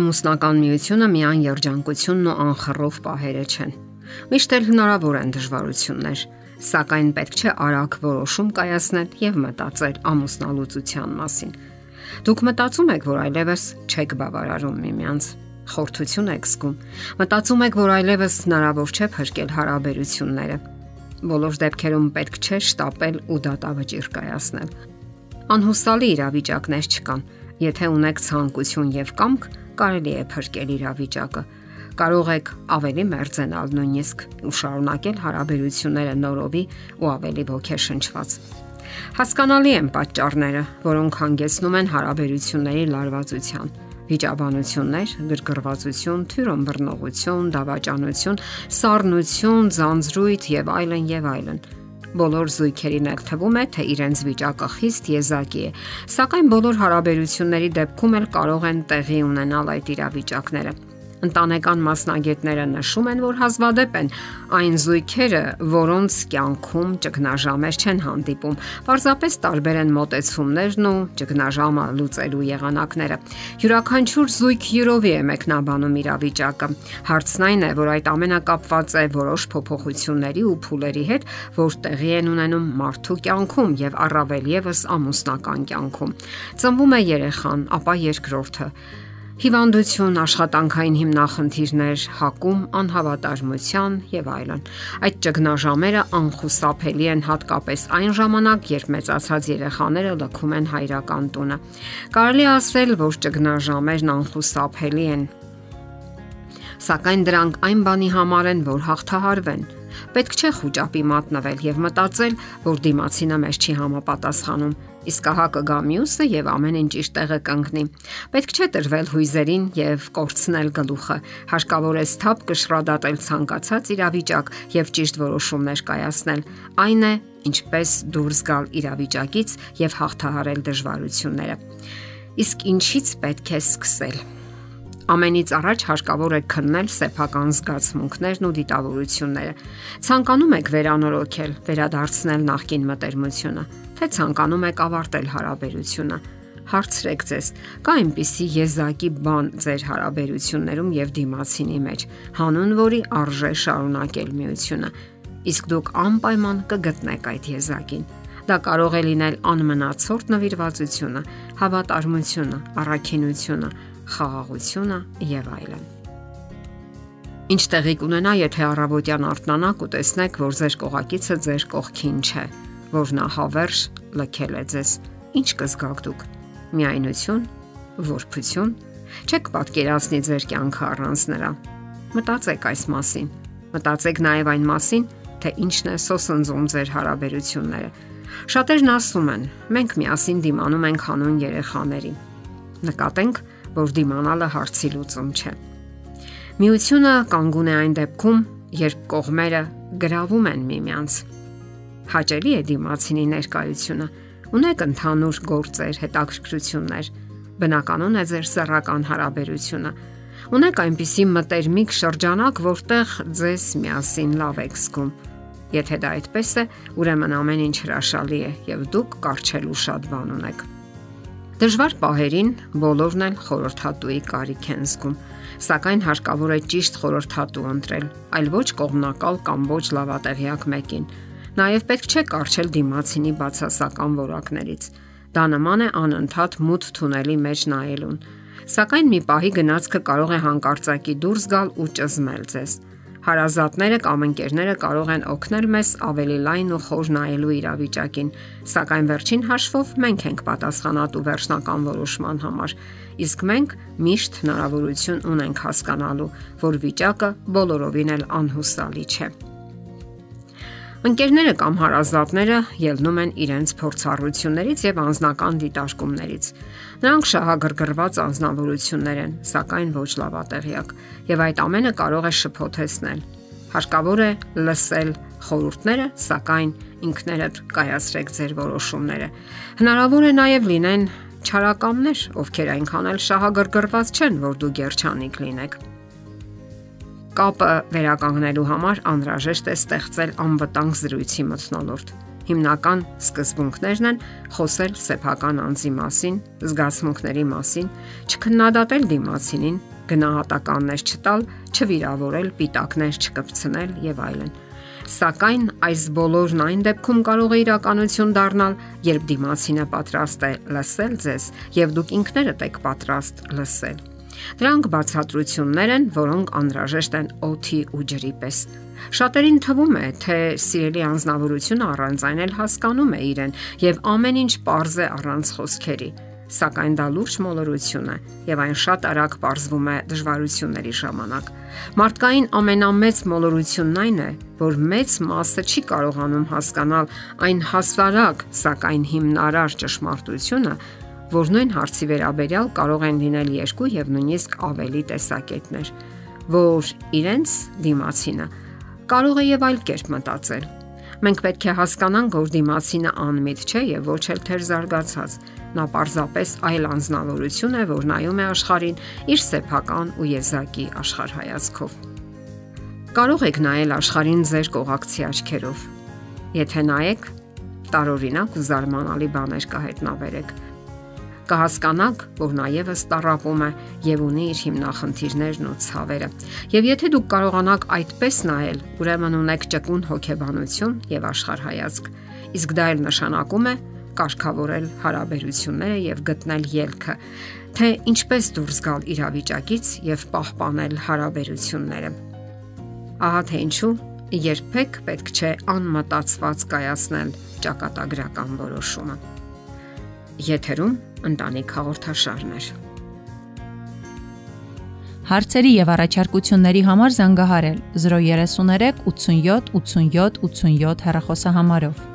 Ամուսնական միությունը միայն երջանկությունն ու անխռով պահերը չեն։ Միշտ էլ հնարավոր են դժվարություններ, սակայն պետք չէ արագ որոշում կայացնել եւ մտածել ամուսնալուծության մասին։ Դուք մտածում եք, որ այլևս չեք բավարարում միմյանց, խորթություն եք զգում։ Մտածում եք, որ այլևս հնարավոր չէ փրկել հարաբերությունները։ Բոլոր դեպքերում պետք չէ շտապել ու դատավճիռ կայացնել։ Անհուսալի իրավիճակներ չկան։ Եթե ունեք ցանկություն եւ կամք, կարելի է փրկել իրավիճակը։ Կարող եք ավելի մերձենալ նույնիսկ ու շարունակել հարաբերությունները նորովի ու ավելի ոգեշնչված։ Հասկանալի են պատճառները, որոնք հանգեցնում են հարաբերությունների լարվածության վիճաբանություններ, գրգռվածություն, թյուրոն բռնողություն, դավաճանություն, սառնություն, ձանձրույթ եւ այլն եւ այլն։ Բոլոր զույգերին էլ թվում է, թե իրենց վիճակը խիստ եզակի է, սակայն բոլոր հարաբերությունների դեպքում էլ կարող են տեղի ունենալ այդ իրավիճակները։ Ընտանեկան մասնագետները նշում են, որ հազվադեպ են այն զույգերը, որոնց կյանքում ճգնաժամեր չեն հանդիպում։ Պարզապես տարբեր են մոտեցումներն ու ճգնաժամը լուծելու եղանակները։ Յուրաքանչյուր զույգ յուրովի է մեկնաբանում իրավիճակը։ Հարցն այն է, որ այդ ամենը կապված է որոշ փոփոխությունների ու փուլերի հետ, որ տեղի են ունենում մարդու կյանքում եւ առավել եւս ամուսնական կյանքում։ Ծնվում է երեխան, ապա երկրորդը հիվանդություն, աշխատանքային հիմնախնդիրներ, հակում, անհավատարմության եւ այլն։ Այդ ճգնաժամերը անխուսափելի են հատկապես այն ժամանակ, երբ մեծացած երեխաները լքում են հայրական տունը։ Կարելի ասել, որ ճգնաժամերն անխուսափելի են։ Սակայն դրանք այն բանի համար են, որ հաղթահարվեն Պետք չէ խոճապի մատնվել եւ մտածել, որ դիմացինը մեզ չի համապատասխանում։ Իսկ ահա կգա մյուսը եւ ամեն ինչ իր տեղը կընկնի։ Պետք չէ տրվել հույզերին եւ կորցնել գլուխը։ Հարկավոր է սթափ կշռադատել ցանկացած իրավիճակ եւ ճիշտ որոշումներ կայացնել։ Այն է, ինչպես դուրս գալ իրավիճակից եւ հաղթահարել դժվարությունները։ Իսկ ինչից պետք է սկսել։ Ամենից առաջ հարկավոր է քննել սեփական զգացմունքներն ու դիտավորությունները։ Ցանկանում եք վերանորոգել, վերադարձնել նախկին մտերմությունը, թե ցանկանում եք ավարտել հարաբերությունը։ Հարցրեք ձեզ, կա այնպիսի եզակի բան ձեր հարաբերություններում եւ դիմացինի մեջ, հանուն որի արժե շարունակել միությունը։ Իսկ դուք անպայման կգտնեք այդ եզակին։ Դա կարող է լինել անմնացորդ նվիրվածությունը, հավատարմությունը, առաքինությունը, խաղաղությունը եւ այլն։ Ինչ տեղի կունենա, եթե առավոտյան արթնանաք ու տեսնեք, որ ձեր կողակիցը ձեր կողքին չէ, որ նա հավերժ լքել է ձեզ։ Ինչ կզգաք դուք։ Միայնություն, ողորմություն։ Չեք պատկերացնի ձեր կյանքը առանց նրա։ Մտածեք այս մասին։ Մտածեք նաև այն մասին, թե ինչն է սոսնձում ձեր հարաբերությունները։ Շատերն ասում են. մենք միասին դիմանում ենք հանուն երեխաներին։ Նկատենք, որ դիմանալը հարցի լուծում չէ։ Միությունը կանգուն է այն դեպքում, երբ կողմերը գրավում են միմյանց։ Հաճելի է դիմացինի ներկայությունը։ Ունեք ընդհանուր գործեր, հետաքրքրություններ։ Բնականon է ձեր սեռական հարաբերությունը։ Ունեք այնպիսի մտերմիկ շրջանակ, որտեղ ձեզ միասին լավ եք զգում։ Եթե դա այդպես է, ուրեմն ամեն ինչ հրաշալի է եւ դուք կարճելու շատ բան ունեք։ Դժվար պահերին բոլորն էլ խորհրդատուի կարիք են զգում, սակայն հարկավոր է ճիշտ խորհրդատու ընտրել, այլ ոչ կողմնակալ կամ ոչ լավատեղյակ մեկին։ Նաև պետք չէ կարճել դիմացինի բացասական որակներից։ Դա նման է անընդհատ մութ թունելի մեջ նայելուն։ Սակայն մի պահի գնացքը կարող է հանկարծակի դուրս գալ ու ճզմել ձեզ։ Հարազատները կամ ընկերները կարող են օգնել մեզ ավելի լայն ու խոր նայելու իրավիճակին, սակայն վերջին հաշվով մենք ենք պատասխանատու վերջնական որոշման համար, իսկ մենք միշտ հնարավորություն ունենք հասկանալու, որ վիճակը բոլորովին էլ անհուսալի չէ։ Ընկերները կամ հարազատները ելնում են իրենց փորձառություններից եւ անznական դիտարկումներից։ Նրանք շահագրգռված անznավորություններ են, սակայն ոչ լավատեղյակ, եւ այդ ամենը կարող է շփոթեցնել։ Հարկավոր է լսել խորհուրդները, սակայն ինքներդ կայացրեք ձեր որոշումները։ Հնարավոր է նաեւ լինեն չարակամներ, ովքեր այնքան էլ շահագրգռված չեն, որ դու երջանիկ լինեք կապը վերականգնելու համար անհրաժեշտ է ստեղծել անվտանգ զրույցի մթնոլորտ։ հիմնական սկզբունքներն են խոսել սեփական անձի մասին, զգացմունքների մասին, չքննադատել դիմացինին, գնահատականներ չտալ, չվիրավորել, պիտակներ չկպցնել եւ այլն։ Սակայն այս բոլորն այն դեպքում կարող է իրականություն դառնալ, երբ դիմացինը պատրաստ է լսել ձեզ եւ դուք ինքներդ եք պատրաստ լսել։ Դրանք բացատրություններ են, որոնք անհրաժեշտ են օթի ու ջրի պես։ Շատերին թվում է, թե սիրելի անznավորությունը առանց այն էլ հասկանում է իրեն եւ ամեն ինչ པարզ է առանց խոսքերի սակայն դա լուրջ մոլորություն է եւ այն շատ արագ པարզվում է դժվարությունների ժամանակ։ Մարդկային ամենամեծ մոլորությունն այն է, որ մեծ մասը չի կարողանում հասկանալ այն հասարակ, սակայն հիմնարար ճշմարտությունը, որ նույն հարցի վերաբերյալ կարող են լինել երկու եւ նույնիսկ ավելի տեսակետներ, որ իրենց դիմացինը կարող է եւ այլ կերպ մտածել Մենք պետք է հասկանանք, որ դիմացինը անմիտ չէ եւ ոչ էլ թեր զարգացած։ Նա պարզապես այլ անznավորություն է, որ նայում է աշխարհին իր սեփական ու եզակի աշխարհայացքով։ Կարող եք նայել աշխարհին ձեր կողակցի աչքերով։ Եթե նայեք, տարօրինակ ու զարմանալի բաներ կհետնաբերեք կհասկանաք, որ նա եւս տարապում է եւ ունի իր հիմնախնդիրներն ու ցավերը։ Եվ եթե դուք կարողանաք այդպես նայել, ուրեմն ունեք ճկուն հոգեբանություն եւ աշխարհայացք։ Իսկ դա էլ նշանակում է կարգավորել հարաբերությունները եւ գտնել ելքը, թե ինչպես դուրս գալ իրավիճակից եւ պահպանել հարաբերությունները։ Ահա թե ինչու երբեք պետք չէ անմտածված կայացնել ճակատագրական որոշումը։ Եթերում ընտանիք հաղորդաշարներ։ Հարցերի եւ առաջարկությունների համար զանգահարել 033 87 87 87 հեռախոսահամարով։